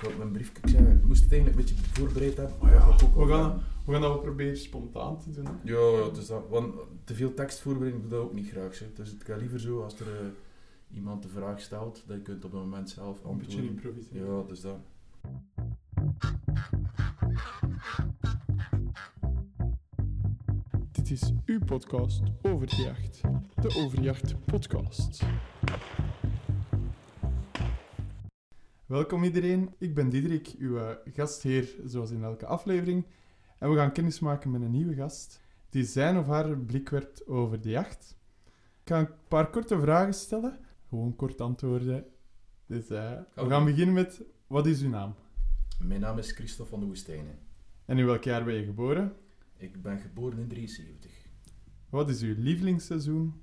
Had mijn briefje, ik zei, ik moest het eigenlijk een beetje voorbereid hebben. Maar ja, ook We gaan, we gaan dat wel proberen spontaan te doen. Ja, ja, dus dat, want te veel tekst voorbereiden doe ik dat ook niet graag. Zeg. Dus het gaat liever zo als er eh, iemand de vraag stelt, dat je kunt op dat moment zelf Een beetje antwoorden. improviseren. Ja, dus dat. Dit is uw podcast over de jacht. De Overjacht Podcast. Welkom iedereen, ik ben Diederik, uw eh, gastheer zoals in elke aflevering. En we gaan kennis maken met een nieuwe gast die zijn of haar blik werpt over de jacht. Ik ga een paar korte vragen stellen, gewoon kort antwoorden. Dus eh, we gaan beginnen met, wat is uw naam? Mijn naam is Christophe van de Woestijnen. En in welk jaar ben je geboren? Ik ben geboren in 73. Wat is uw lievelingsseizoen?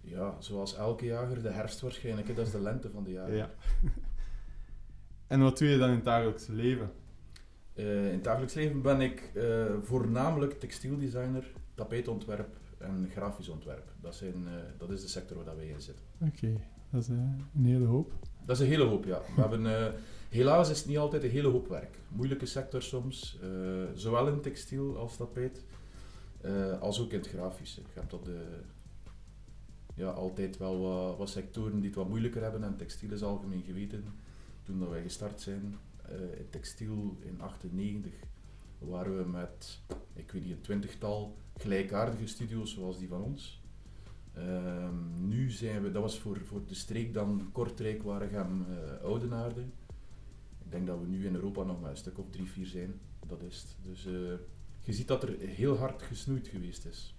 Ja, zoals elke jager, de herfst waarschijnlijk. hè. Dat is de lente van de jaren. Ja. en wat doe je dan in het dagelijkse leven? Eh, in het dagelijks leven ben ik eh, voornamelijk textieldesigner, tapeetontwerp en grafisch ontwerp. Dat, zijn, eh, dat is de sector waar wij in zitten. Oké, dat is een hele hoop. Dat is een hele hoop, ja. We hebben, helaas is het niet altijd een hele hoop werk. Moeilijke sector soms, zowel in textiel als tapijt, als ook in het grafische. Je hebt dat de, ja, altijd wel wat, wat sectoren die het wat moeilijker hebben en textiel is algemeen geweten. Toen dat wij gestart zijn eh, in textiel in 98 waren we met, ik weet niet, een twintigtal gelijkaardige studio's zoals die van ons. Ehm, nu zijn we, dat was voor, voor de streek dan Kortrijk, Waregem, eh Oudenaarde. Ik denk dat we nu in Europa nog maar een stuk of drie, vier zijn. Dat is het. Dus eh, je ziet dat er heel hard gesnoeid geweest is.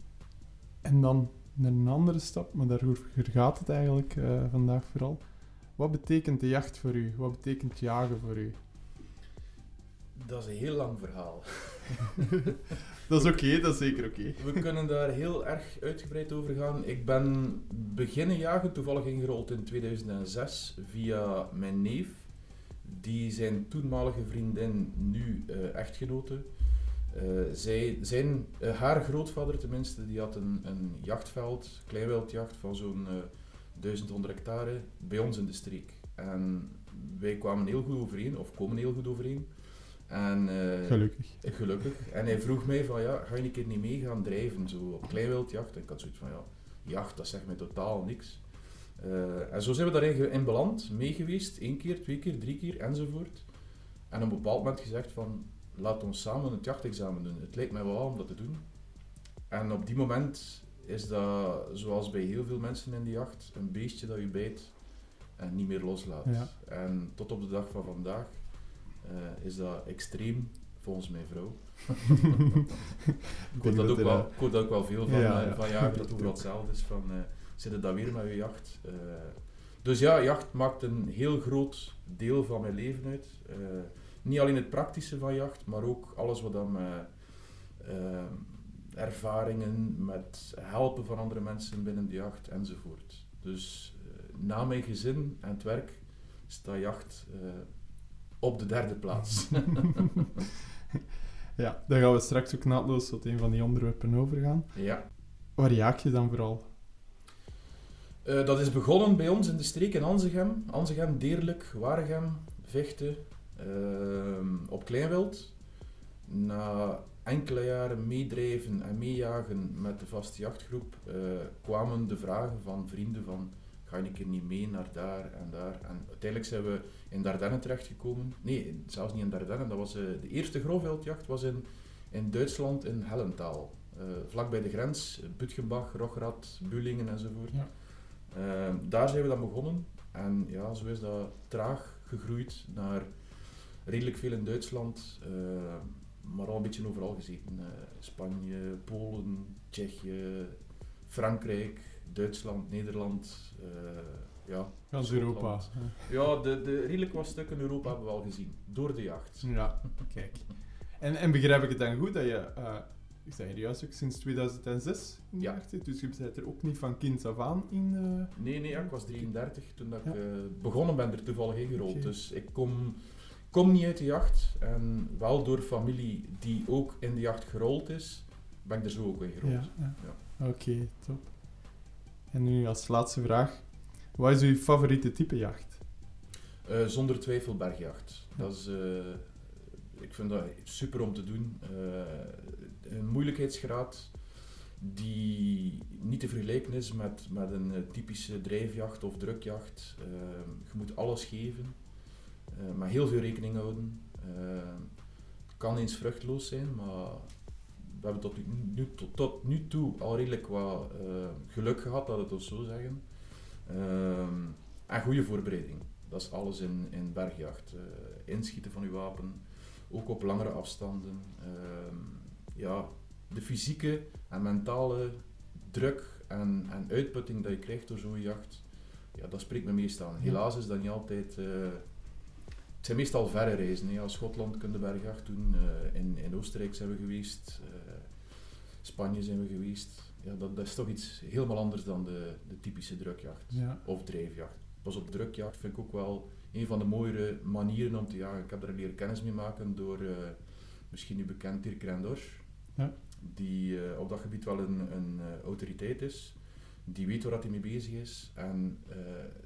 En dan naar een andere stap, maar daarover gaat het eigenlijk eh, vandaag vooral. Wat betekent de jacht voor u? Wat betekent jagen voor u? Dat is een heel lang verhaal. Dat is oké, dat is zeker oké. We kunnen daar heel erg uitgebreid over gaan. Ik ben beginnen jagen, toevallig ingerold in 2006 via mijn neef. Die zijn toenmalige vriendin, nu eh, echtgenote. Eh, zij, zijn, eh, haar grootvader tenminste, die had een, een jachtveld, kleinwildjacht van zo'n eh 1100 hectare bij ons in de streek. En wij kwamen heel goed overeen, of komen heel goed overeen. En, eh, Gelukkig. Gelukkig. En hij vroeg mij van, ja, ga je een keer niet mee gaan drijven, zo op kleinwildjacht? En ik had zoiets van, ja, jacht, dat zegt mij totaal niks. Eh, en zo zijn we daarin in beland, mee geweest, één keer, twee keer, drie keer, enzovoort. En op een bepaald moment gezegd van, laat ons samen het jachtexamen doen. Het lijkt mij wel om dat te doen. En op die moment is dat, zoals bij heel veel mensen in de jacht, een beestje dat je bijt en niet meer loslaat. Ja. En tot op de dag van vandaag eh, is dat extreem, volgens mijn vrouw. Ik hoor dat, ook wel, eh, ik hoor dat ook wel veel van, Ja, eh, van dat ook wel hetzelfde is van, eh zit het dat weer met je jacht? Eh, dus ja, jacht maakt een heel groot deel van mijn leven uit. Niet alleen het praktische van jacht, maar ook alles wat dan met eh, ervaringen, met helpen van andere mensen binnen de jacht enzovoort. Dus eh, na mijn gezin en het werk staat jacht eh, op de derde plaats. Ja, daar gaan we straks ook naadloos tot een van die onderwerpen overgaan. ja. Waar jaag je dan vooral? Dat is begonnen bij ons in de streek in Anzegem. Anzegem, Deerlijk, Waregem, Vechten, op Kleinwild. Na enkele jaren meedrijven en meejagen met de vaste jachtgroep eh, kwamen de vragen van vrienden van ga je een keer niet mee naar daar en daar. En uiteindelijk zijn we in Dardenne terechtgekomen. Nee, zelfs niet in Dardenne. Dat was, eh, de eerste grootveldjacht was in, in Duitsland, in Hellentaal. Eh vlak bij de grens, Butgenbach, Rochrad, Bullingen enzovoort. Ja. Ehm, daar zijn we dan begonnen. En ja, zo is dat traag gegroeid naar redelijk veel in Duitsland, eh, maar al een beetje overal gezeten. Eh, Spanje, Polen, Tsjechië, Frankrijk, Duitsland, Nederland. eh, ja, Gans. Europa. Ja, de, de redelijk wat stukken Europa hebben we al gezien, door de jacht. Ja, kijk. En, en begrijp ik het dan goed dat je, ik zeg hier juist ook sinds 2006 in de Ja. jacht dus je bent er ook niet van kind af aan in... Nee, nee, ja, ik was 33 toen dat ik Ja. begonnen ben, er toevallig ingerold. Dus ik kom, kom niet uit de jacht. En wel door familie die ook in de jacht gerold is, ben ik er zo ook in gerold. Ja, ja. Oké, top. En nu als laatste vraag. Wat is uw favoriete type jacht? Eh, zonder twijfel bergjacht. Dat is, eh, ik vind dat super om te doen. Eh, een moeilijkheidsgraad die niet te vergelijken is met, met een typische drijfjacht of drukjacht. Eh, je moet alles geven, eh, maar heel veel rekening houden. Eh, het kan eens vruchtloos zijn, maar we hebben tot nu, tot, tot nu toe al redelijk wat eh, geluk gehad, laat het ons zo zeggen. Ehm, en goede voorbereiding. Dat is alles in, in bergjacht. Eh, inschieten van uw wapen, ook op langere afstanden. Ehm, ja, de fysieke en mentale druk en, en uitputting dat je krijgt door zo'n jacht, ja, dat spreekt me meestal aan. Helaas is dat niet altijd... eh, het zijn meestal verre reizen. Hè. Als Schotland kunnen bergjacht doen, eh, in, in Oostenrijk zijn we geweest, eh, Spanje zijn we geweest. Ja, dat, dat is toch iets helemaal anders dan de, de typische drukjacht Ja. of drijfjacht. Pas op drukjacht vind ik ook wel een van de mooiere manieren om te jagen. Ik heb er leren kennis mee maken door eh, misschien u bekend Dirk Rendors, Ja. die op dat gebied wel een, een autoriteit is, die weet waar hij mee bezig is. En eh,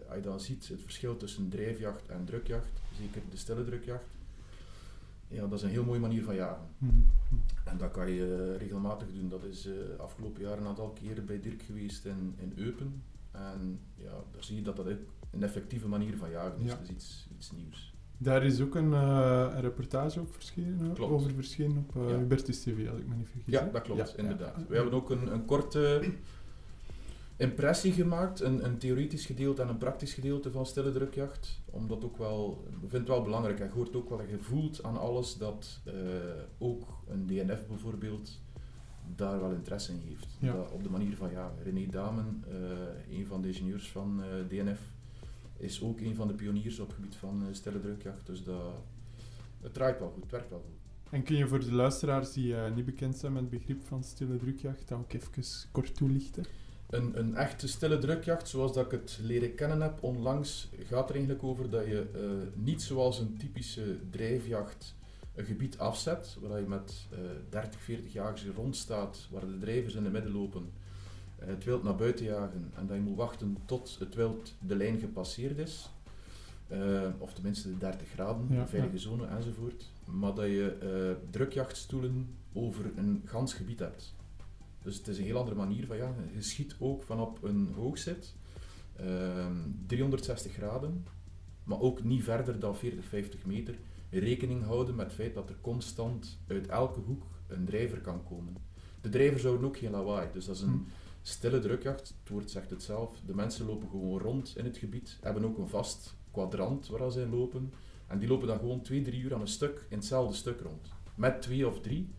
als je dan ziet het verschil tussen drijfjacht en drukjacht, zeker de stille drukjacht, ja, dat is een heel mooie manier van jagen. Mhm. En dat kan je eh, regelmatig doen. Dat is eh afgelopen jaar een aantal keren bij Dirk geweest in, in Eupen. En ja, daar zie je dat dat een effectieve manier van jagen is. Ja. Dat is iets, iets nieuws. Daar is ook een, een reportage op verschenen? Klopt. over verschenen op uh, Ja. Hubertus TV, als ik me niet vergis. Ja, dat klopt, Ja, inderdaad. We hebben ook een, een korte impressie gemaakt, een, een theoretisch gedeelte en een praktisch gedeelte van stille drukjacht. Omdat ook wel, we vinden het wel belangrijk, je hoort ook wel, je voelt aan alles dat eh, ook een DNF bijvoorbeeld daar wel interesse in heeft. Ja. Dat, op de manier van, ja, René Damen, eh, een van de ingenieurs van eh, DNF, is ook een van de pioniers op het gebied van stille drukjacht. Dus dat, het draait wel goed, het werkt wel goed. En kun je voor de luisteraars die niet bekend zijn met het begrip van stille drukjacht, dat ook even kort toelichten? Een, een echte stille drukjacht, zoals dat ik het leren kennen heb onlangs, gaat er eigenlijk over dat je eh, niet zoals een typische drijfjacht een gebied afzet, waar je met eh 30, 40 jagers rondstaat, waar de drijvers in de midden lopen, eh, het wild naar buiten jagen en dat je moet wachten tot het wild de lijn gepasseerd is. Eh, of tenminste de 30 graden, Ja, veilige ja. zone enzovoort. Maar dat je eh, drukjachtstoelen over een gans gebied hebt. Dus het is een heel andere manier van ja, je schiet ook van op een hoogzit, ehm 360 graden, maar ook niet verder dan 40, 50 meter. Rekening houden met het feit dat er constant uit elke hoek een drijver kan komen. De drijvers houden ook geen lawaai, dus dat is een Hm. stille drukjacht. Het woord zegt het zelf. De mensen lopen gewoon rond in het gebied, hebben ook een vast kwadrant waar ze in lopen. En die lopen dan gewoon twee, drie uur aan een stuk in hetzelfde stuk rond. Met twee of drie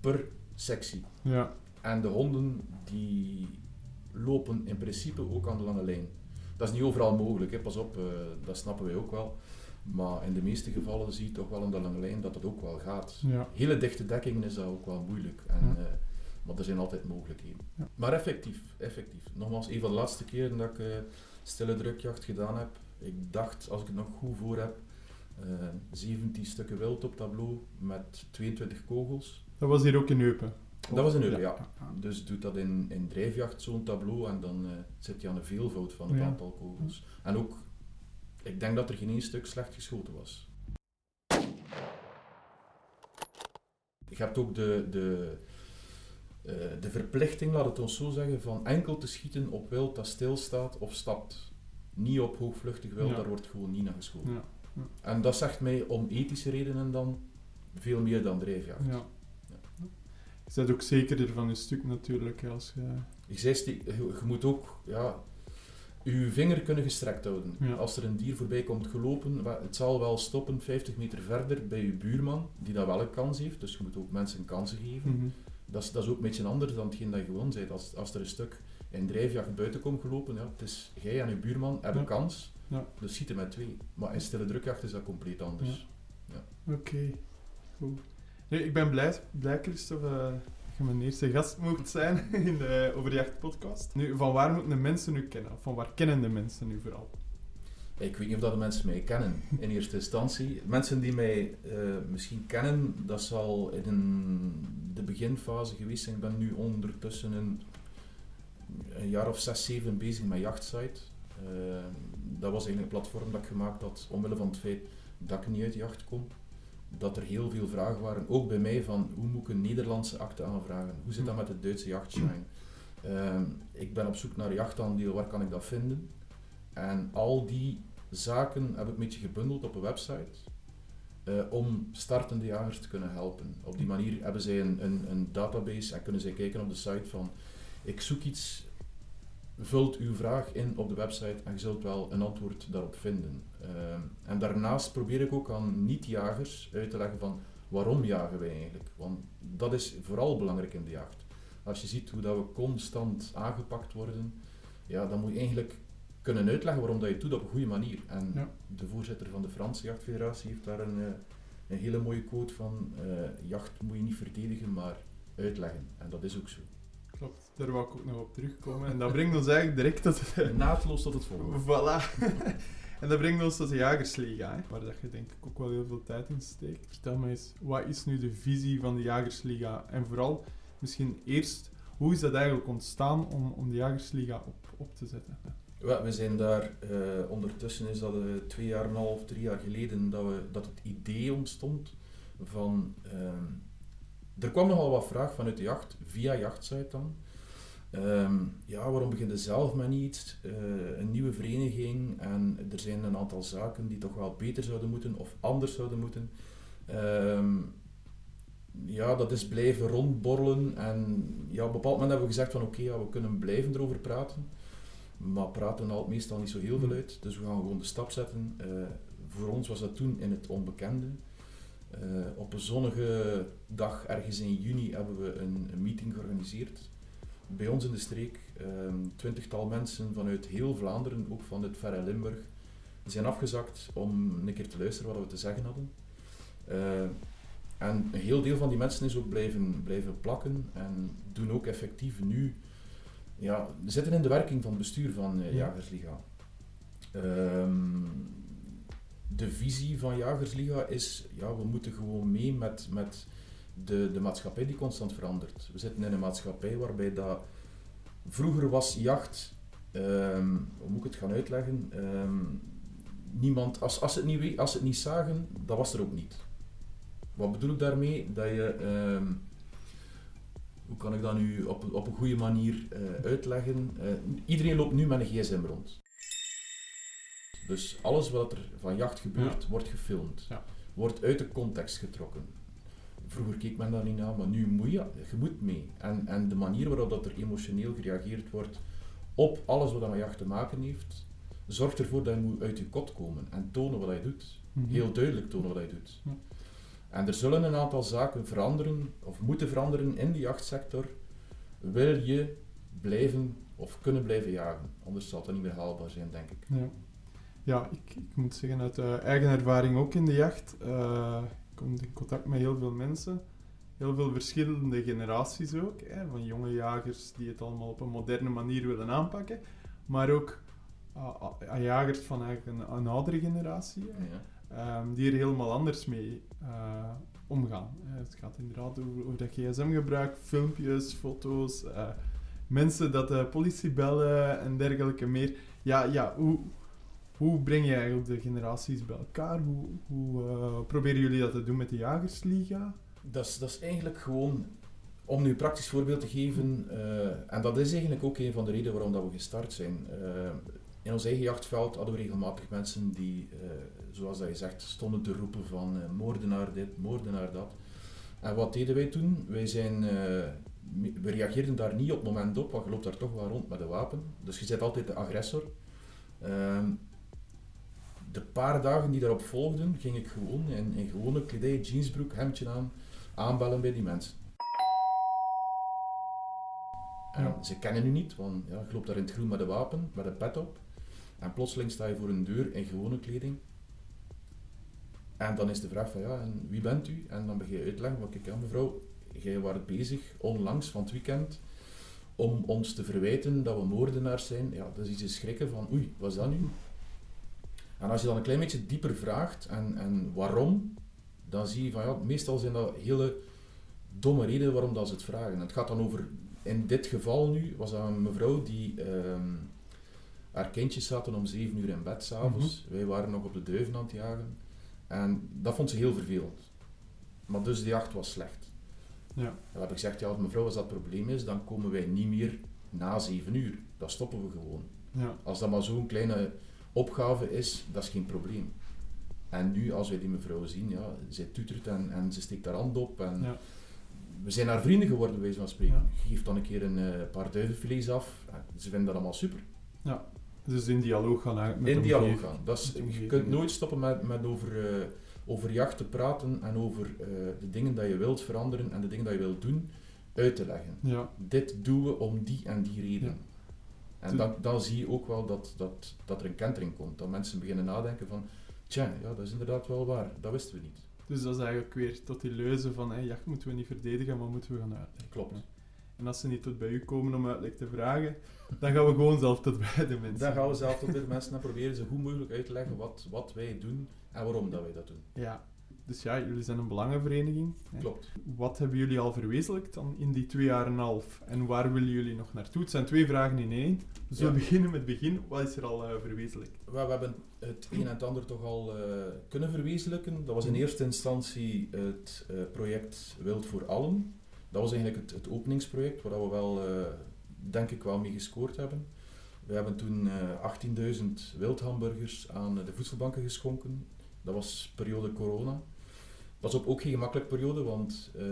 per sectie. Ja, En de honden die lopen in principe ook aan de lange lijn. Dat is niet overal mogelijk, hè. pas op, eh, dat snappen wij ook wel. Maar in de meeste gevallen zie je toch wel aan de lange lijn dat het ook wel gaat. ja. Hele dichte dekkingen is dat ook wel moeilijk. En, Ja. eh, maar er zijn altijd mogelijkheden. Ja. Maar effectief, effectief. Nogmaals, een van de laatste keren dat ik eh, stille drukjacht gedaan heb. Ik dacht, als ik het nog goed voor heb, eh 17 stukken wild op tableau met 22 kogels. Dat was hier ook in Eupen. Dat was in Eupen, ja. ja. Dus doet dat in, in drijfjacht zo'n tableau en dan eh, zit je aan een veelvoud van het Ja. aantal kogels. En ook, ik denk dat er geen één stuk slecht geschoten was. Je hebt ook de, de, eh, de verplichting, laat het ons zo zeggen, van enkel te schieten op wild dat stilstaat of stapt. Niet op hoogvluchtig wild, Ja. daar wordt gewoon niet naar geschoten. Ja. En dat zegt mij om ethische redenen dan veel meer dan drijfjacht. Ja. Je bent ook zekerder van je stuk natuurlijk, als je... Ik zei, je, moet ook ja, je vinger kunnen gestrekt houden. Ja. Als er een dier voorbij komt gelopen, het zal wel stoppen 50 meter verder bij je buurman, die dat wel een kans heeft. Dus je moet ook mensen kansen geven. Mhm. Dat, is, dat is ook een beetje anders dan hetgeen dat je gewoon bent. Als, als er een stuk in drijfjacht buiten komt gelopen, ja, het is jij en je buurman hebben Ja. kans, Ja. dus schieten met twee. Maar in stille drukjacht is dat compleet anders. Oké, goed. Ik ben blij, blij Christophe, eh, dat je mijn eerste gast mocht zijn in de Overjacht podcast. Nu, van waar moeten de mensen nu kennen? Van waar kennen de mensen nu vooral? Ik weet niet of dat de mensen mij kennen in eerste instantie. Mensen die mij eh, misschien kennen, dat zal in een, de beginfase geweest zijn. Ik ben nu ondertussen een, een jaar of zes, zeven bezig met Jachtsite. Ehm, dat was eigenlijk een platform dat ik gemaakt had omwille van het feit dat ik niet uit de jacht kom. Dat er heel veel vragen waren, ook bij mij, van hoe moet ik een Nederlandse akte aanvragen? Hoe zit dat met de Duitse jachtschein? Ehm, ik ben op zoek naar jachtaandeel, waar kan ik dat vinden? En al die zaken heb ik een beetje gebundeld op een website. eh, om startende jagers te kunnen helpen. Op die manier hebben zij een, een, een database en kunnen zij kijken op de site van ik zoek iets, vult uw vraag in op de website en je zult wel een antwoord daarop vinden. Ehm, en daarnaast probeer ik ook aan niet-jagers uit te leggen van waarom jagen wij eigenlijk. Want dat is vooral belangrijk in de jacht. Als je ziet hoe dat we constant aangepakt worden, ja, dan moet je eigenlijk kunnen uitleggen waarom dat je het doet op een goede manier. En Ja. de voorzitter van de Franse Jachtfederatie heeft daar een, eh, een hele mooie quote van eh, jacht moet je niet verdedigen, maar uitleggen. En dat is ook zo. Klopt, daar wou ik ook nog op terugkomen. En dat brengt ons eigenlijk direct tot... Naadloos tot het volgende. Voilà. en dat brengt ons tot de Jagersliga, hè, waar dat je denk ik ook wel heel veel tijd in steekt. Vertel me eens, wat is nu de visie van de Jagersliga? En vooral, misschien eerst, hoe is dat eigenlijk ontstaan om, om de Jagersliga op, op te zetten? Ja, we zijn daar, eh, ondertussen is dat eh, twee jaar en een half, drie jaar geleden dat, we, dat het idee ontstond van... ehm, er kwam nogal wat vraag vanuit de jacht, via jachtsite dan. Ehm, ja, waarom begin je zelf met niet? Eh, een nieuwe vereniging en er zijn een aantal zaken die toch wel beter zouden moeten of anders zouden moeten. Ehm, ja, dat is blijven rondborrelen en ja, op een bepaald moment hebben we gezegd van oké, ja, we kunnen blijven erover praten. Maar praten haalt meestal niet zo heel veel uit, dus we gaan gewoon de stap zetten. Eh, voor ons was dat toen in het onbekende. Eh, op een zonnige dag, ergens in juni, hebben we een, een meeting georganiseerd. Bij ons in de streek, ehm, twintigtal mensen vanuit heel Vlaanderen, ook van het verre Limburg, zijn afgezakt om een keer te luisteren wat we te zeggen hadden. Eh, en een heel deel van die mensen is ook blijven, blijven plakken en doen ook effectief nu ja, zitten in de werking van het bestuur van Ja. Jagersliga. Ehm, de visie van Jagersliga is, ja, we moeten gewoon mee met, met de, de maatschappij die constant verandert. We zitten in een maatschappij waarbij dat vroeger was jacht, ehm, hoe moet ik het gaan uitleggen? Ehm, niemand, als, als, het niet, als het niet zagen, dat was er ook niet. Wat bedoel ik daarmee? Dat je ehm, hoe kan ik dat nu op, op een goede manier eh, uitleggen? Eh, iedereen loopt nu met een gsm rond. Dus alles wat er van jacht gebeurt, wordt gefilmd. Ja. Wordt uit de context getrokken. Vroeger keek men daar niet naar, maar nu moet je, je moet mee. En, en de manier waarop dat er emotioneel gereageerd wordt op alles wat met jacht te maken heeft, zorgt ervoor dat je moet uit je kot komen en tonen wat je doet. Mhm. Heel duidelijk tonen wat je doet. Ja. En er zullen een aantal zaken veranderen, of moeten veranderen in de jachtsector, wil je blijven of kunnen blijven jagen. Anders zal het niet meer haalbaar zijn, denk ik. Ja, ja ik, ik moet zeggen uit eh, eigen ervaring ook in de jacht. eh, ik kom in contact met heel veel mensen. Heel veel verschillende generaties ook. Hè, van jonge jagers die het allemaal op een moderne manier willen aanpakken. Maar ook ah, jagers van eigenlijk een, een oudere generatie. Ja. ehm, die er helemaal anders mee eh, omgaan. Eh, het gaat inderdaad over, over dat gsm-gebruik, filmpjes, foto's, eh, mensen dat de politie bellen en dergelijke meer. Ja, ja hoe, hoe breng je eigenlijk de generaties bij elkaar? Hoe, hoe eh, proberen jullie dat te doen met de Jagersliga? Dat, is, dat is eigenlijk gewoon, om nu een praktisch voorbeeld te geven, eh, en dat is eigenlijk ook een van de redenen waarom dat we gestart zijn. Eh, in ons eigen jachtveld hadden we regelmatig mensen die, zoals dat je zegt, stonden te roepen van moordenaar dit, moordenaar dat. En wat deden wij toen? Wij zijn, we reageerden daar niet op het moment op, want je loopt daar toch wel rond met een wapen. Dus je bent altijd de agressor. Ehm, de paar dagen die daarop volgden, ging ik gewoon in, in gewone kledij, jeansbroek, hemdje aan, aanbellen bij die mensen. En ze kennen u niet, want ja, je loopt daar in het groen met een wapen, met een pet op. En plotseling sta je voor een deur in gewone kleding. En dan is de vraag van, ja, en wie bent u? En dan begin je uitleggen, wat ik ja, mevrouw, jij waart bezig onlangs van het weekend om ons te verwijten dat we moordenaars zijn. Ja, dat is iets schrikken van, oei, wat is dat nu? En als je dan een klein beetje dieper vraagt en, en waarom, dan zie je van ja, meestal zijn dat hele domme redenen waarom dat ze het vragen. Het gaat dan over, in dit geval nu, was dat een mevrouw die ehm, Haar kindjes zaten om 7 uur in bed s'avonds. Wij waren nog op de duiven aan het jagen. En dat vond ze heel vervelend. Maar dus de jacht was slecht. Ja. Dan heb ik gezegd, ja mevrouw, als dat probleem is, dan komen wij niet meer na 7 uur. Dat stoppen we gewoon. Ja. Als dat maar zo'n kleine opgave is, dat is geen probleem. En nu, als wij die mevrouw zien, ja, zij tutert en, en ze steekt haar hand op. En Ja. We zijn haar vrienden geworden, bij wijze van spreken. Ja. Geef dan een keer een eh, paar duivenfilets af. Ze vinden dat allemaal super. Dus in dialoog gaan eigenlijk met In dialoog gaan. Dat is, je kunt ja. nooit stoppen met, met over, eh, over jacht te praten en over eh, de dingen dat je wilt veranderen en de dingen dat je wilt doen, uit te leggen. Ja. Dit doen we om die en die reden. Ja. En dan, dan zie je ook wel dat, dat, dat er een kentering komt. Dat mensen beginnen nadenken van, tja, ja, dat is inderdaad wel waar. Dat wisten we niet. Dus dat is eigenlijk weer tot die leuze van, hey, jacht moeten we niet verdedigen, maar moeten we gaan uitleggen. Klopt. Ja. En als ze niet tot bij u komen om uitleg te vragen, dan gaan we gewoon zelf tot bij de mensen. Dan gaan we zelf tot de mensen en proberen ze goed mogelijk uit te leggen wat, wat wij doen en waarom dat wij dat doen. Ja. Dus ja, jullie zijn een belangenvereniging. hè. Klopt. Wat hebben jullie al verwezenlijkt dan in die twee jaar en een half? En waar willen jullie nog naartoe? Het zijn twee vragen in één. Dus Ja. we beginnen met het begin. Wat is er al eh, verwezenlijkt? Wel, we hebben het een en het ander toch al eh, kunnen verwezenlijken. Dat was in eerste instantie het eh, project Wild voor Allen. Dat was eigenlijk het, het openingsproject waar we wel, denk ik, wel mee gescoord hebben. We hebben toen eh 18.000 wildhamburgers aan de voedselbanken geschonken. Dat was periode corona. Was ook geen gemakkelijke periode, want eh,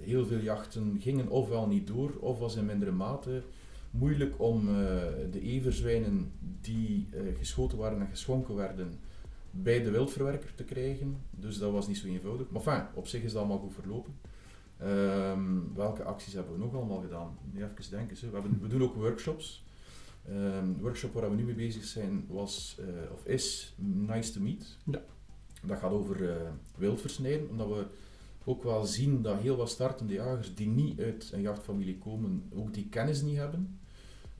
heel veel jachten gingen ofwel niet door, of was in mindere mate moeilijk om eh, de everzwijnen die eh, geschoten waren en geschonken werden bij de wildverwerker te krijgen. Dus dat was niet zo eenvoudig. Maar op zich is dat allemaal goed verlopen. Ehm, welke acties hebben we nog allemaal gedaan? Nu even denken. We, hebben, doen ook workshops. De workshop waar we nu mee bezig zijn was, of is Nice to Meet. Ja. Dat gaat over eh, wildversnijden, omdat we ook wel zien dat heel wat startende jagers die niet uit een jachtfamilie komen, ook die kennis niet hebben.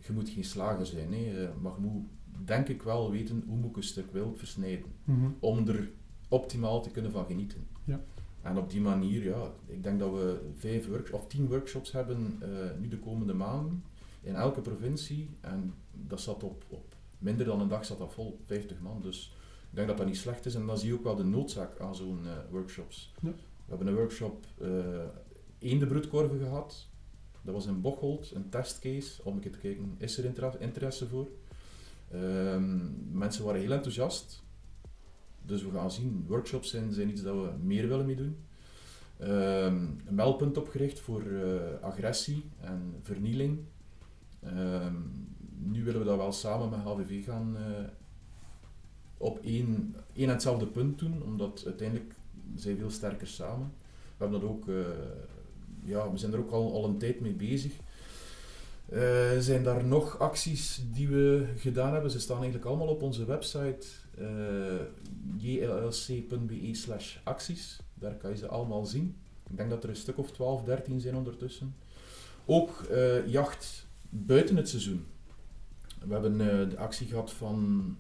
Je moet geen slager zijn, hè, eh, maar je moet denk ik wel weten hoe moet ik een stuk wild versnijden om er optimaal te kunnen van genieten. Ja. En op die manier, ja, ik denk dat we vijf of tien workshops hebben eh, nu de komende maanden in elke provincie. En dat zat op, op minder dan een dag zat dat vol, 50 man. Dus ik denk dat dat niet slecht is. En dan zie je ook wel de noodzaak aan zo'n eh, workshops. Ja. We hebben een workshop uh, eendebroedkorven gehad. Dat was in Bocholt, een testcase, om een keer te kijken, is er inter interesse voor? Ehm, mensen waren heel enthousiast. Dus we gaan zien, workshops zijn, zijn iets dat we meer willen mee doen. Ehm, een meldpunt opgericht voor uh, agressie en vernieling. Ehm, nu willen we dat wel samen met HVV gaan uh, op één, één en hetzelfde punt doen, omdat uiteindelijk zijn we veel sterker samen. We hebben dat ook, uh, ja, we zijn er ook al, al een tijd mee bezig. Uh, zijn daar nog acties die we gedaan hebben? Ze staan eigenlijk allemaal op onze website uh, jllc.be slash acties. Daar kan je ze allemaal zien. Ik denk dat er een stuk of 12, 13 zijn ondertussen. Ook jacht buiten het seizoen. We hebben de actie gehad van,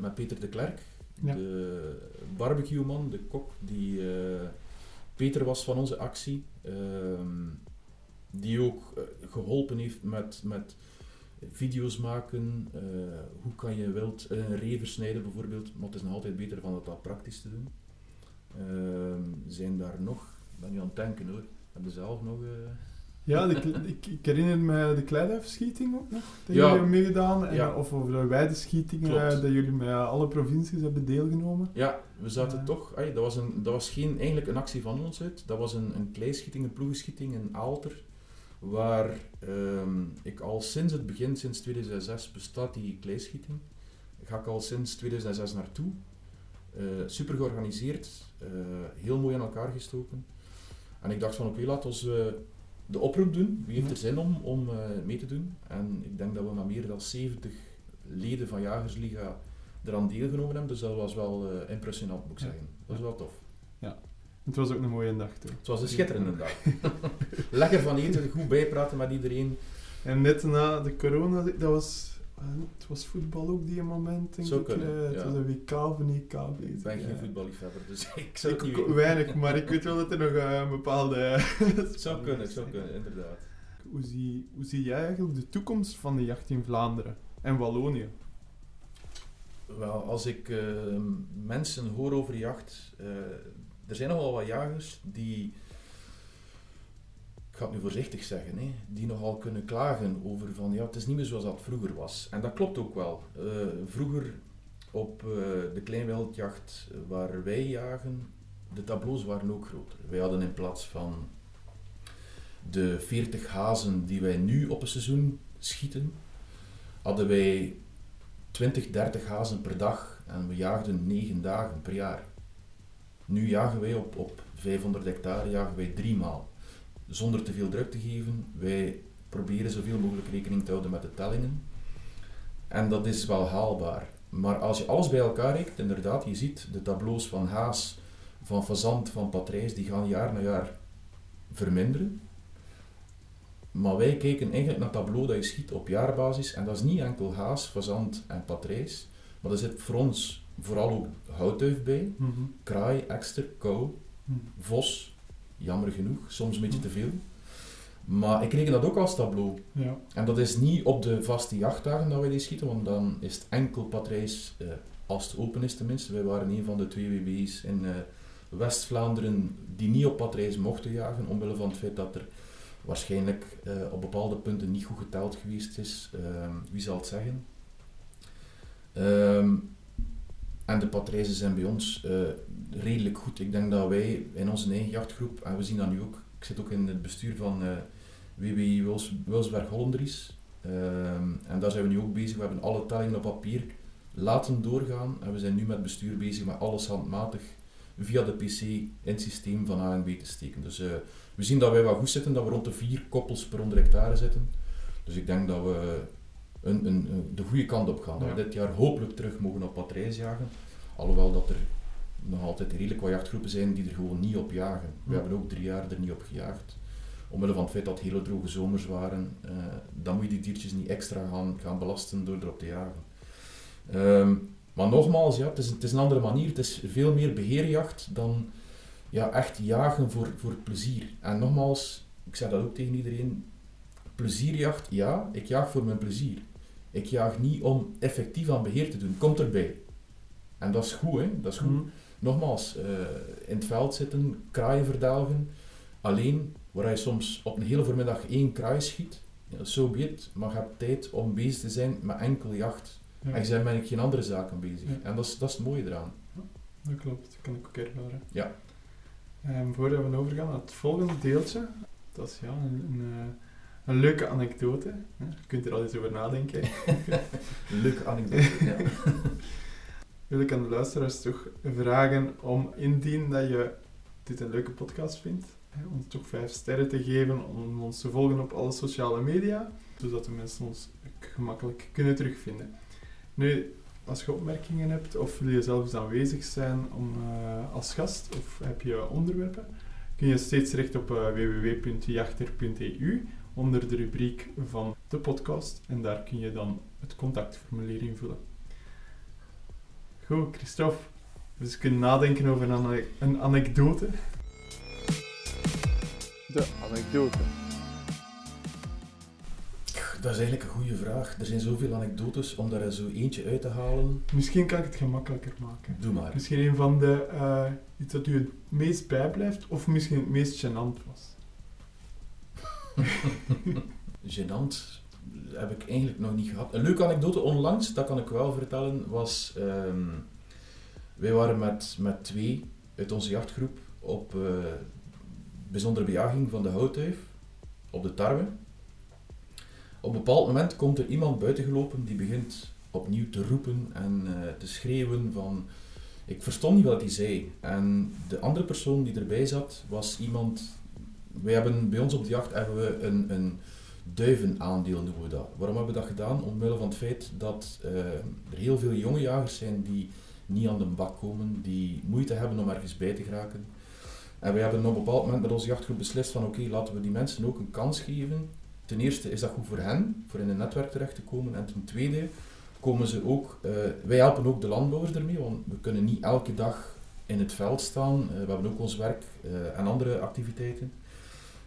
met Peter de Klerk, ja. de barbecue-man, de kok, die Peter was van onze actie. Ehm, die ook geholpen heeft met, met video's maken. Uh, hoe kan je wild uh, een ree versnijden bijvoorbeeld. Maar het is nog altijd beter van dat, dat praktisch te doen. Ehm, zijn daar nog, ik ben nu aan het denken hoor, hebben zelf nog... ja, de, ik, ik, herinner me de kleiduifschieting ook nog, dat ja. jullie hebben meegedaan. En, ja. Of over de weideschietingen, dat jullie met alle provincies hebben deelgenomen. Ja, we zaten toch... Ay, dat, was een, dat was geen, eigenlijk een actie van ons uit. Dat was een, een kleischieting, een ploegenschieting in Aalter waar um, ik al sinds het begin, sinds 2006, bestaat die kleischieting. Ga ik al sinds 2006 naartoe. Uh, super georganiseerd, uh, heel mooi aan elkaar gestoken. En ik dacht van oké, okay, laten we de oproep doen. Wie heeft er zin om, om uh, mee te doen? En ik denk dat we met meer dan 70 leden van Jagersliga eraan deelgenomen hebben. Dus dat was wel impressionant, moet ik zeggen. Dat was wel tof. Ja. Het was ook een mooie dag, toch? Het was een schitterende dag. Lekker van eten, goed bijpraten met iedereen. En net na de corona, dat was... Het was voetbal ook die moment, denk Zo ik. kunnen, uh, het ja. was een WK of een EK bezig. Ik ben geen voetballiefhebber, dus ik zou ik het niet weinig, maar ik weet wel dat er nog uh, een bepaalde... Het zou kunnen, het zou kunnen, inderdaad. Hoe zie, hoe zie jij eigenlijk de toekomst van de jacht in Vlaanderen en Wallonië? Wel, als ik uh, mensen hoor over jacht, er zijn nogal wat jagers die, ik ga het nu voorzichtig zeggen, hè, die nogal kunnen klagen over van ja, het is niet meer zoals dat vroeger was. En dat klopt ook wel. Uh, vroeger op de kleinwildjacht waar wij jagen, de tableaus waren ook groter. Wij hadden in plaats van de 40 hazen die wij nu op een seizoen schieten, hadden wij 20, 30 hazen per dag en we jaagden 9 dagen per jaar. Nu jagen wij op, op 500 hectare jagen wij drie maal. Zonder te veel druk te geven, wij proberen zoveel mogelijk rekening te houden met de tellingen. En dat is wel haalbaar. Maar als je alles bij elkaar rekent, inderdaad, je ziet de tableaus van haas, van fazant, van patrijs, die gaan jaar na jaar verminderen. Maar wij kijken eigenlijk naar het tableau dat je schiet op jaarbasis. En dat is niet enkel haas, fazant en patrijs. Maar er zit voor ons vooral ook houtduif bij. Mhm. Kraai, ekster, kou, Mhm. vos. Jammer genoeg, soms een beetje te veel. Maar ik reken dat ook als tableau. Ja. En dat is niet op de vaste jachtdagen dat wij die schieten, want dan is het enkel patrijs, eh, als het open is tenminste. Wij waren een van de twee WB's in eh, West-Vlaanderen die niet op patrijs mochten jagen, omwille van het feit dat er waarschijnlijk eh, op bepaalde punten niet goed geteld geweest is. Ehm, wie zal het zeggen? Ehm, en de patrijzen zijn bij ons redelijk goed. Ik denk dat wij in onze eigen jachtgroep, en we zien dat nu ook, ik zit ook in het bestuur van uh, WWI Wils, Wilsberg Hollandries. Ehm, en daar zijn we nu ook bezig. We hebben alle tellingen op papier laten doorgaan. En we zijn nu met bestuur bezig met alles handmatig via de PC in het systeem van ANB te steken. Dus uh, we zien dat wij wel goed zitten, dat we rond de vier koppels per 100 hectare zitten. Dus ik denk dat we een, een, een, de goede kant op gaan. Dat Ja. we dit jaar hopelijk terug mogen op patrijs jagen. Alhoewel dat er nog altijd redelijk wat jachtgroepen zijn die er gewoon niet op jagen. We Ja. hebben ook drie jaar er niet op gejaagd. Omwille van het feit dat hele droge zomers waren, eh, dan moet je die diertjes niet extra gaan, gaan belasten door erop te jagen. Ehm, maar nogmaals, ja, het, is, het is een andere manier. Het is veel meer beheerjacht dan ja, echt jagen voor, voor plezier. En nogmaals, ik zeg dat ook tegen iedereen, plezierjacht, ja, ik jaag voor mijn plezier. Ik jaag niet om effectief aan beheer te doen. Komt erbij. En dat is goed, hè. Dat is goed. Mhm. Nogmaals, eh, in het veld zitten, kraaien verdelgen, alleen, waar je soms op een hele voormiddag één kraai schiet, ja, so be it, maar je hebt tijd om bezig te zijn met enkel jacht. Ja. En je bent met geen andere zaken bezig. Ja. En dat is, dat is het mooie eraan. Dat klopt, dat kan ik ook ervaren. Ja. Ehm, voordat we overgaan naar het volgende deeltje, dat is ja, een, een, eh, een leuke anekdote. Je kunt er al eens over nadenken. Leuke anekdote. ja. Wil ik aan de luisteraars toch vragen om, indien dat je dit een leuke podcast vindt, ons toch vijf sterren te geven, om ons te volgen op alle sociale media, zodat de mensen ons gemakkelijk kunnen terugvinden. Nu, als je opmerkingen hebt of wil je zelfs aanwezig zijn om, eh, als gast of heb je onderwerpen, kun je steeds terecht op eh, www.jachter.eu onder de rubriek van de podcast en daar kun je dan het contactformulier invullen. Goed, Christophe. Dus we kunnen nadenken over een, een anekdote. De anekdote. Dat is eigenlijk een goede vraag. Er zijn zoveel anekdotes om daar zo eentje uit te halen. Misschien kan ik het gemakkelijker maken. Doe maar. Misschien een van de eh, iets dat u het meest bijblijft, of misschien het meest gênant was. Gênant heb ik eigenlijk nog niet gehad. Een leuke anekdote onlangs, dat kan ik wel vertellen, was... ehm, wij waren met, met twee uit onze jachtgroep op eh, bijzondere bejaging van de houtduif op de tarwe. Op een bepaald moment komt er iemand buitengelopen die begint opnieuw te roepen en eh, te schreeuwen van... Ik verstond niet wat hij zei. En de andere persoon die erbij zat, was iemand... Wij hebben bij ons op de jacht hebben we een, een duivenaandeel noemen we dat. Waarom hebben we dat gedaan? Omwille van het feit dat eh, er heel veel jonge jagers zijn die niet aan de bak komen, die moeite hebben om ergens bij te geraken. En wij hebben op een bepaald moment met onze jachtgroep beslist van oké, laten we die mensen ook een kans geven. Ten eerste is dat goed voor hen, voor in een netwerk terecht te komen. En ten tweede komen ze ook, eh, wij helpen ook de landbouwers ermee, want we kunnen niet elke dag in het veld staan. Eh, we hebben ook ons werk en andere activiteiten.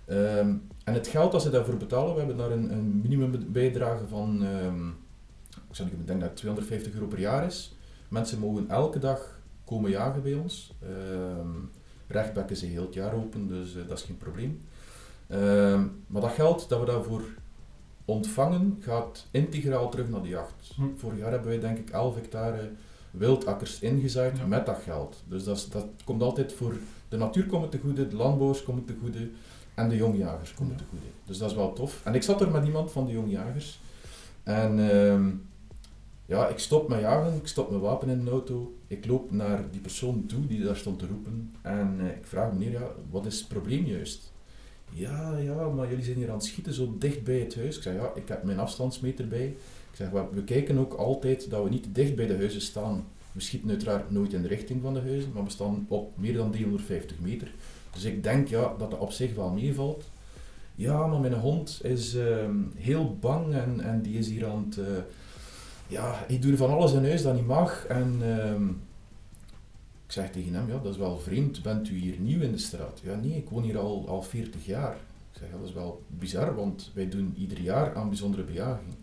Ehm, en het geld dat ze daarvoor betalen, we hebben daar een, een minimumbijdrage van, ehm, ik, zou ik denk dat het 250 euro per jaar is. Mensen mogen elke dag komen jagen bij ons. Rechtbekken zijn heel het jaar open, dus eh, dat is geen probleem. Maar dat geld dat we daarvoor ontvangen, gaat integraal terug naar de jacht. Hm. Vorig jaar hebben wij denk ik 11 hectare wildakkers ingezaaid Ja. met dat geld. Dus dat, is- dat komt altijd voor de natuur komen te goede, de landbouwers komen te goede en de jongjagers komen Ja. te goede. Dus dat is wel tof. En ik zat er met iemand van de jongjagers en ehm, ja, ik stop met jagen, ik stop mijn wapen in de auto, ik loop naar die persoon toe die daar stond te roepen en eh, ik vraag meneer, ja, wat is het probleem juist? Ja, ja, maar jullie zijn hier aan het schieten zo dicht bij het huis. Ik zeg, ja, ik heb mijn afstandsmeter bij. Ik zeg, we, we kijken ook altijd dat we niet dicht bij de huizen staan. We schieten uiteraard nooit in de richting van de huizen, maar we staan op meer dan 350 meter. Dus ik denk ja, dat dat op zich wel meevalt. Ja, maar mijn hond is ehm, heel bang en, en die is hier aan het... eh, ja, doe van alles in huis dat niet mag. En ehm, ik zeg tegen hem, ja, dat is wel vreemd. Bent u hier nieuw in de straat? Ja, nee, ik woon hier al, al 40 jaar. Ik zeg, dat is wel bizar, want wij doen ieder jaar aan bijzondere bejaging.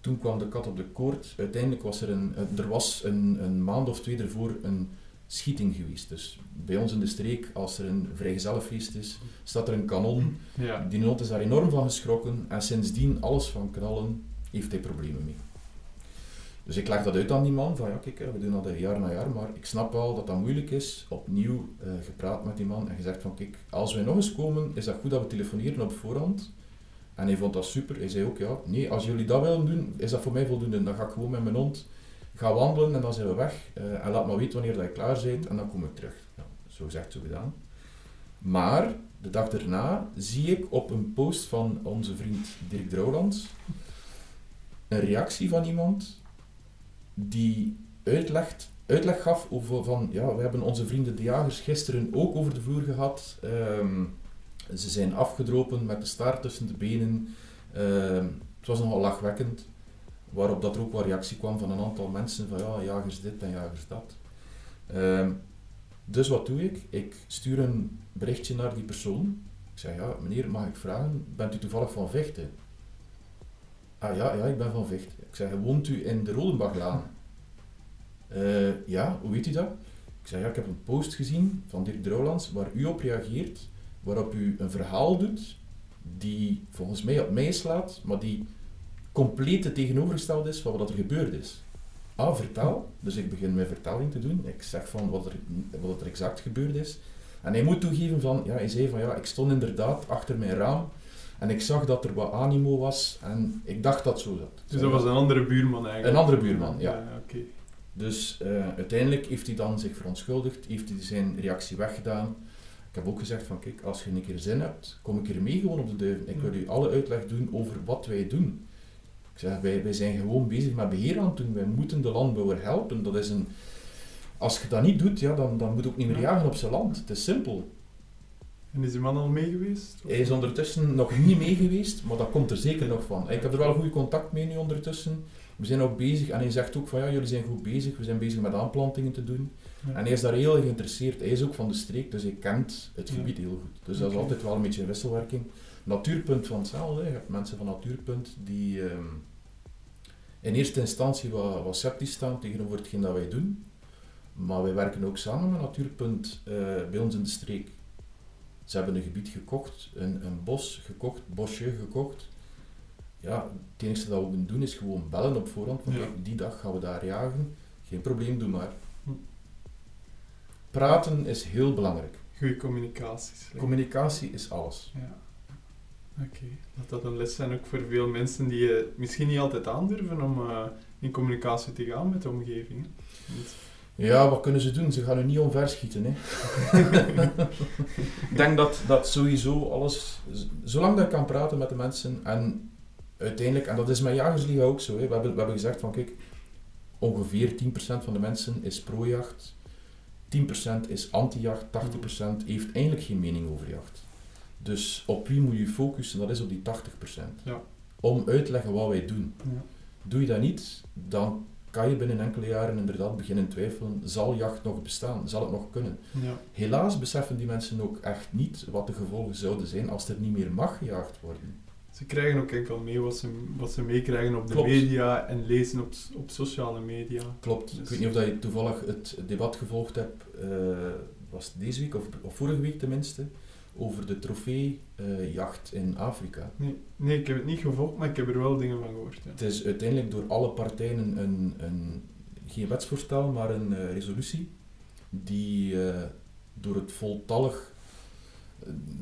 Toen kwam de kat op de koord. Uiteindelijk was er een, er was een, een maand of twee ervoor een schieting geweest. Dus bij ons in de streek, als er een vrijgezellenfeest is, staat er een kanon. Ja. Die noot is daar enorm van geschrokken en sindsdien alles van knallen heeft hij problemen mee. Dus ik leg dat uit aan die man, van ja kijk, we doen dat jaar na jaar, maar ik snap wel dat dat moeilijk is. Opnieuw eh, gepraat met die man en gezegd van kijk, als wij nog eens komen, is dat goed dat we telefoneren op voorhand. En hij vond dat super. Hij zei ook ja, nee, als jullie dat willen doen, is dat voor mij voldoende. Dan ga ik gewoon met mijn hond gaan wandelen en dan zijn we weg. Eh, en laat maar weten wanneer dat je klaar bent en dan kom ik terug. Zo gezegd, zo gedaan. Maar de dag daarna zie ik op een post van onze vriend Dirk Drouwlands een reactie van iemand die uitlegt, uitleg gaf over van, ja, we hebben onze vrienden de jagers gisteren ook over de vloer gehad. Ehm, ze zijn afgedropen met de staart tussen de benen. Ehm, het was nogal lachwekkend. Waarop dat er ook wat reactie kwam van een aantal mensen van ja, jagers dit en jagers dat. Ehm, dus wat doe ik? Ik stuur een berichtje naar die persoon. Ik zeg, ja, meneer, mag ik vragen, bent u toevallig van Vechten? Ah ja, ja, ik ben van Vechten. Ik zeg, woont u in de Rodenbachlaan? Eh, ja, hoe weet u dat? Ik zeg, ja, ik heb een post gezien van Dirk Drouwlands waar u op reageert, waarop u een verhaal doet die volgens mij op mij slaat, maar die compleet het tegenovergestelde is van wat er gebeurd is. Ah, vertel. Dus ik begin mijn vertelling te doen. Ik zeg van wat er, wat er exact gebeurd is. En hij moet toegeven van, ja, hij zei van, ja, ik stond inderdaad achter mijn raam en ik zag dat er wat animo was en ik dacht dat zo zat. Dus dat was een andere buurman eigenlijk? Een andere buurman, ja. oké. Dus eh, uiteindelijk heeft hij dan zich verontschuldigd, heeft hij zijn reactie weggedaan. Ik heb ook gezegd van, kijk, als je een keer zin hebt, kom ik hier mee gewoon op de duiven. Ik wil u alle uitleg doen over wat wij doen. Ik zeg, wij, wij zijn gewoon bezig met beheer aan het doen. Wij moeten de landbouwer helpen. Dat is een... Als je dat niet doet, ja, dan, dan moet je ook niet meer jagen op zijn land. Het is simpel. En is die man al mee geweest? Hij is ondertussen nog niet mee geweest, maar dat komt er zeker nog van. Ik heb er wel goed contact mee nu ondertussen. We zijn ook bezig en hij zegt ook van ja, jullie zijn goed bezig. We zijn bezig met aanplantingen te doen. Ja. En hij is daar heel geïnteresseerd. Hij is ook van de streek, dus hij kent het Ja. gebied heel goed. Dus dat is altijd wel een beetje een wisselwerking. Natuurpunt van hetzelfde. Je hebt mensen van Natuurpunt die ehm, in eerste instantie wat, wat sceptisch staan tegenover hetgeen dat wij doen. Maar wij werken ook samen met Natuurpunt eh, bij ons in de streek. Ze hebben een gebied gekocht, een, een bos gekocht, bosje gekocht. Ja, het enige dat we moeten doen is gewoon bellen op voorhand. Van, Ja. die dag gaan we daar jagen. Geen probleem, doe maar. Hm. Praten is heel belangrijk. Goede communicaties. Communicatie is alles. Ja. Oké. Dat dat een les zijn ook voor veel mensen die eh, misschien niet altijd aandurven om eh, in communicatie te gaan met de omgeving. Want- Ja, wat kunnen ze doen? Ze gaan er niet omverschieten. Hè. ik denk dat, dat sowieso alles... Zolang dat ik kan praten met de mensen en uiteindelijk... En dat is met Jagersliga ook zo. Hè. We, hebben, we hebben gezegd van, kijk, ongeveer 10% van de mensen is pro-jacht. 10% is anti-jacht. 80% heeft eigenlijk geen mening over jacht. Dus op wie moet je focussen? Dat is op die 80%. Ja. Om uit te leggen wat wij doen. Ja. Doe je dat niet, dan kan je binnen enkele jaren inderdaad beginnen twijfelen, zal jacht nog bestaan? Zal het nog kunnen? Ja. Helaas beseffen die mensen ook echt niet wat de gevolgen zouden zijn als er niet meer mag gejaagd worden. Ze krijgen ook enkel mee wat ze, wat ze meekrijgen op de Klopt. media en lezen op, op sociale media. Klopt. Ik Dus- weet niet of dat je toevallig het debat gevolgd hebt, eh, was het deze week, of, of vorige week tenminste, over de trofeejacht in Afrika. Nee, nee, ik heb het niet gevolgd, maar ik heb er wel dingen van gehoord. Ja. Het is uiteindelijk door alle partijen een, een geen wetsvoorstel, maar een eh, resolutie die eh, door het voltallig,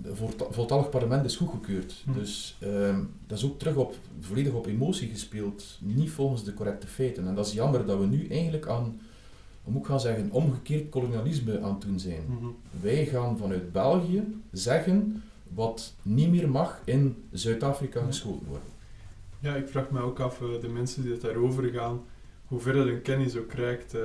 eh, voltallig parlement is goedgekeurd. Hm. Dus ehm, dat is ook terug op, volledig op emotie gespeeld, niet volgens de correcte feiten. En dat is jammer dat we nu eigenlijk aan, moet ik gaan zeggen, omgekeerd kolonialisme aan het doen zijn. Mhm. Wij gaan vanuit België zeggen wat niet meer mag in Zuid-Afrika Ja. geschoten worden. Ja, ik vraag me ook af, eh, de mensen die het daarover gaan, hoe ver dat hun kennis ook reikt. eh,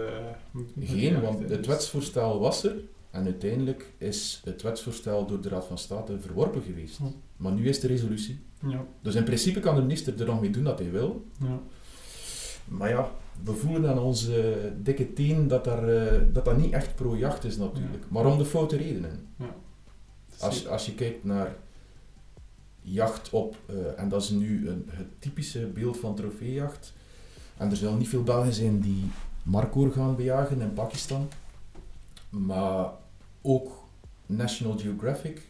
Geen, want het wetsvoorstel was er en uiteindelijk is het wetsvoorstel door de Raad van State verworpen geweest. Hm. Maar nu is de resolutie. Ja, Dus in principe kan de minister er nog mee doen dat hij wil. ja. Maar ja, we voelen aan onze dikke teen dat daar, eh, dat, dat niet echt pro-jacht is natuurlijk. Maar om de foute redenen. Als, als je kijkt naar jacht op, eh, en dat is nu een, het typische beeld van trofeejacht. En er zullen niet veel Belgen zijn die markoor gaan bejagen in Pakistan. Maar ook National Geographic,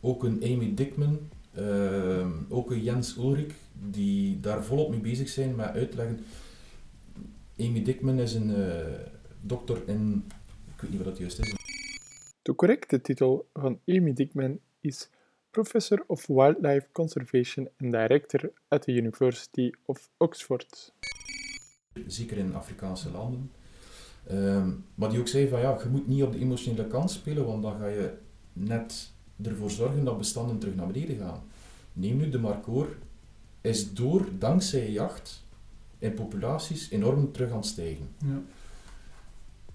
ook een Amy Dickman, ehm, ook een Jens Ulrich, die daar volop mee bezig zijn met uitleggen. Amy Dickman is een eh, dokter in, ik weet niet wat dat juist is, De correcte titel van Amy Dickman is Professor of Wildlife Conservation en Director at the University of Oxford. zeker in Afrikaanse landen. Ehm, maar die ook zei van ja, je moet niet op de emotionele kant spelen, want dan ga je net ervoor zorgen dat bestanden terug naar beneden gaan. Neem nu de markoor, is door, dankzij jacht, in populaties enorm terug aan het stijgen. Ja.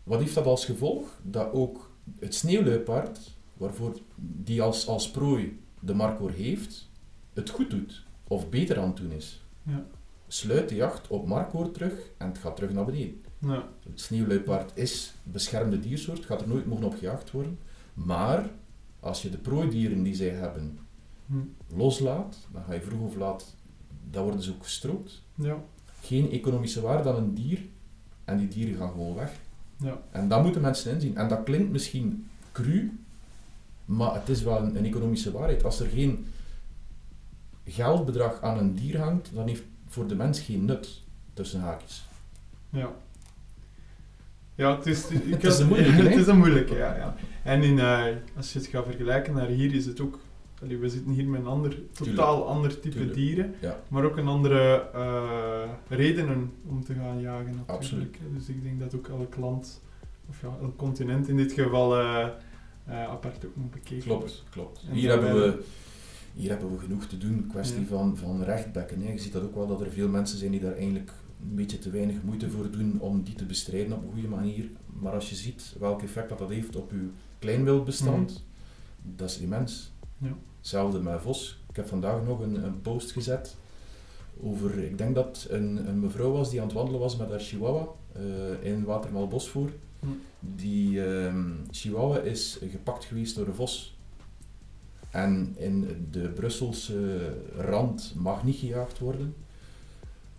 Wat heeft dat als gevolg? Dat ook het sneeuwluipaard, waarvoor die als, als prooi de markoor heeft, het goed doet, of beter aan het doen is. Ja. Sluit de jacht op markoor terug en het gaat terug naar beneden. Ja. Het sneeuwluipaard is beschermde diersoort, gaat er nooit mogen op gejaagd worden. Maar als je de prooidieren die zij hebben Hm. loslaat, dan ga je vroeg of laat, dan worden ze ook gestroopt. Ja. Geen economische waarde aan een dier en die dieren gaan gewoon weg. Ja. En dat moeten mensen inzien. En dat klinkt misschien cru, maar het is wel een, een economische waarheid. Als er geen geldbedrag aan een dier hangt, dan heeft voor de mens geen nut, tussen haakjes. Ja. Ja, het is, ik Het is had- een moeilijke, Het is een moeilijke, ja. ja. En in, eh, als je het gaat vergelijken naar hier, is het ook... allee, we zitten hier met een ander, totaal ander type Tuurlijk. dieren, Ja. maar ook een andere eh, redenen om te gaan jagen natuurlijk. Absoluut. Dus ik denk dat ook elk land, of ja, elk continent in dit geval, eh, eh, apart ook moet bekeken. Klopt, klopt. En Hier hebben, we, hier hebben we genoeg te doen, kwestie Ja. van, van rechtbekken. Hè. Je ziet dat ook wel dat er veel mensen zijn die daar eigenlijk een beetje te weinig moeite voor doen om die te bestrijden op een goede manier. Maar als je ziet welk effect dat, dat heeft op je kleinwildbestand, dat is immens. Ja. Hetzelfde met vos. Ik heb vandaag nog een, een post gezet over, ik denk dat een, een mevrouw was die aan het wandelen was met haar chihuahua eh, in Watermalbosvoer. Hm. Die ehm, chihuahua is gepakt geweest door een vos. En in de Brusselse rand mag niet gejaagd worden.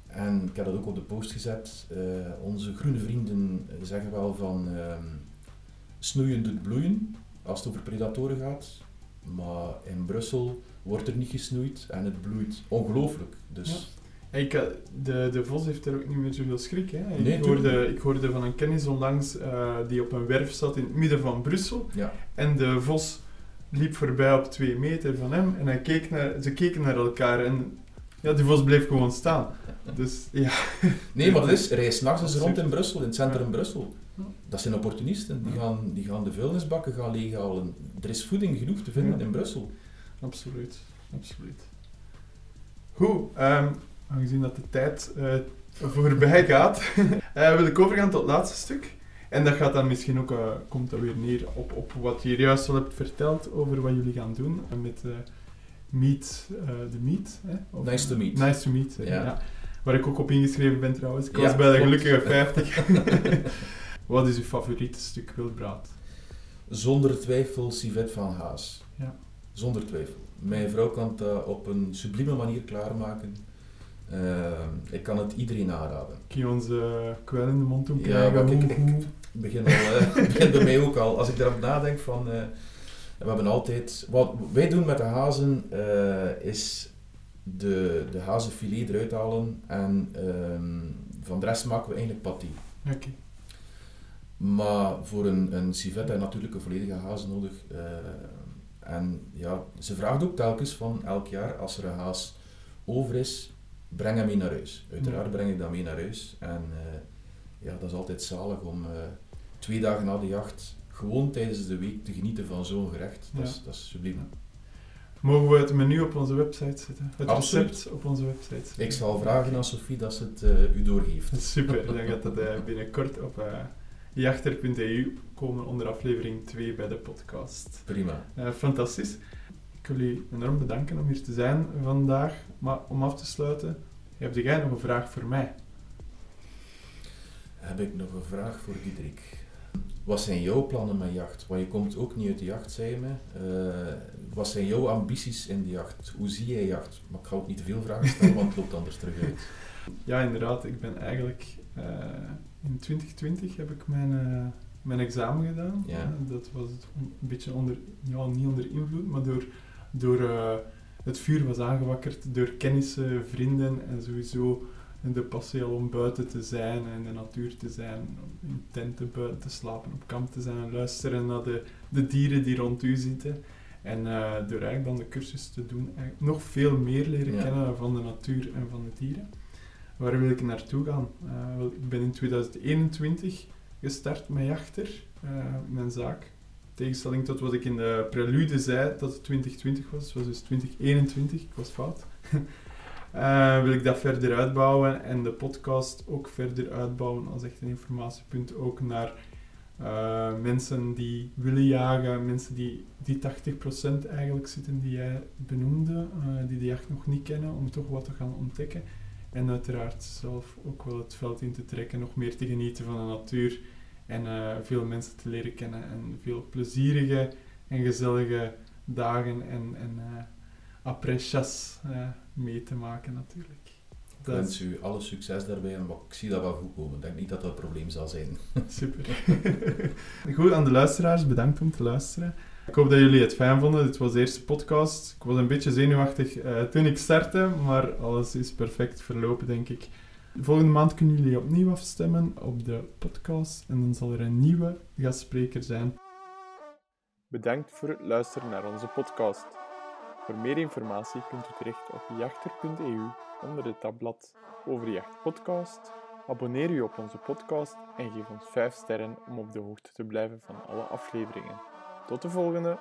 En ik heb dat ook op de post gezet. Eh, onze groene vrienden zeggen wel van ehm, snoeien doet bloeien als het over predatoren gaat. Maar in Brussel wordt er niet gesnoeid en het bloeit ongelooflijk. Dus Ik, eh, de, de vos heeft er ook niet meer zoveel schrik. Hè. Nee, ik, hoorde, ik hoorde van een kennis onlangs eh, die op een werf zat in het midden van Brussel. ja, En de vos liep voorbij op twee meter van hem. En hij keek naar, ze keken naar elkaar. En ja, die vos bleef gewoon staan. Dus ja, Nee, maar dat is, rij s'nachts eens rond in Brussel, in het centrum Ja. Brussel. Dat zijn opportunisten, die gaan, die gaan de vuilnisbakken gaan leeghalen. Er is voeding genoeg te vinden in Brussel. absoluut. absoluut. Goed, ehm, aangezien dat de tijd eh, voorbij gaat, eh, wil ik overgaan tot het laatste stuk. En dat gaat dan misschien ook, eh, komt dat weer neer op, op wat je juist al hebt verteld over wat jullie gaan doen met Meet the Meet. Hè? Of, Nice to meet. Nice to meet, Ja. ja. Waar ik ook op ingeschreven ben trouwens. Ik Ja, was bij de gelukkige 50. wat is uw favoriete stuk wildbraad? Zonder twijfel Sivet van Haas. Ja. Zonder twijfel. Mijn vrouw kan dat op een sublieme manier klaarmaken. Uh, ik kan het iedereen aanraden. Kun je onze kwel in de mond doen Ja, krijgen? maar hoe, ik- ik- hoe- begin, al, eh, begint bij mij ook al. Als ik daarop nadenk van... eh, we hebben altijd... Wat wij doen met de hazen eh, is de, de hazenfilet eruit halen en ehm, van de rest maken we eigenlijk paté. Oké. Maar voor een, een civet heb je natuurlijk een volledige haas nodig. eh, en ja, ze vraagt ook telkens van elk jaar, als er een haas over is, breng hem mee naar huis. Uiteraard breng ik dat mee naar huis. En eh, ja, dat is altijd zalig om eh, twee dagen na de jacht gewoon tijdens de week te genieten van zo'n gerecht. Dat, Ja. is, dat is subliem. Mogen we het menu op onze website zetten? Het Absoluut. recept op onze website zetten? Ik zal vragen aan Sophie dat ze het eh, u doorgeeft. Super, dan gaat dat eh, binnenkort op jachter.eu komen onder aflevering 2 bij de podcast. Prima. Eh, fantastisch. Ik wil u enorm bedanken om hier te zijn vandaag. Maar om af te sluiten, heb jij nog een vraag voor mij? Heb ik nog een vraag voor Diederik. Wat zijn jouw plannen met jacht? Want je komt ook niet uit de jacht, zei je me. Eh, wat zijn jouw ambities in de jacht? Hoe zie jij jacht? Maar ik ga ook niet te veel vragen stellen, want het loopt anders terug uit. Ja, inderdaad. Ik ben eigenlijk... eh, in 2020 heb ik mijn, eh, mijn examen gedaan. Ja. Dat was een beetje onder... Ja, niet onder invloed, maar door... door eh, het vuur was aangewakkerd door kennissen, vrienden en sowieso de passie al om buiten te zijn en in de natuur te zijn, om in tenten buiten te slapen, op kamp te zijn en luisteren naar de, de dieren die rond u zitten. En eh, door eigenlijk dan de cursus te doen, nog veel meer leren Ja. kennen van de natuur en van de dieren. Waar wil ik naartoe gaan? Eh, ik ben in 2021 gestart met Jachter, eh, mijn zaak. In tegenstelling tot wat ik in de prelude zei, dat het 2020 was. Het was dus 2021, ik was fout. Eh, wil ik dat verder uitbouwen en de podcast ook verder uitbouwen als echt een informatiepunt ook naar mensen die willen jagen, mensen die die 80% eigenlijk zitten die jij benoemde, die de jacht nog niet kennen, om toch wat te gaan ontdekken. En uiteraard zelf ook wel het veld in te trekken, nog meer te genieten van de natuur en eh, veel mensen te leren kennen en veel plezierige en gezellige dagen en, en eh après-chas eh, mee te maken natuurlijk. Ik Dat wens u alle succes daarbij, maar ik zie dat wel goed komen. Ik denk niet dat dat een probleem zal zijn. super. Goed, aan de luisteraars, bedankt om te luisteren. Ik hoop dat jullie het fijn vonden. Dit was de eerste podcast. Ik was een beetje zenuwachtig eh, toen ik startte, maar alles is perfect verlopen, denk ik. Volgende maand kunnen jullie opnieuw afstemmen op de podcast en dan zal er een nieuwe gastspreker zijn. Bedankt voor het luisteren naar onze podcast. Voor meer informatie kunt u terecht op jachter.eu onder het tabblad over de Jacht Podcast. Abonneer u op onze podcast en geef ons 5 sterren om op de hoogte te blijven van alle afleveringen. Tot de volgende!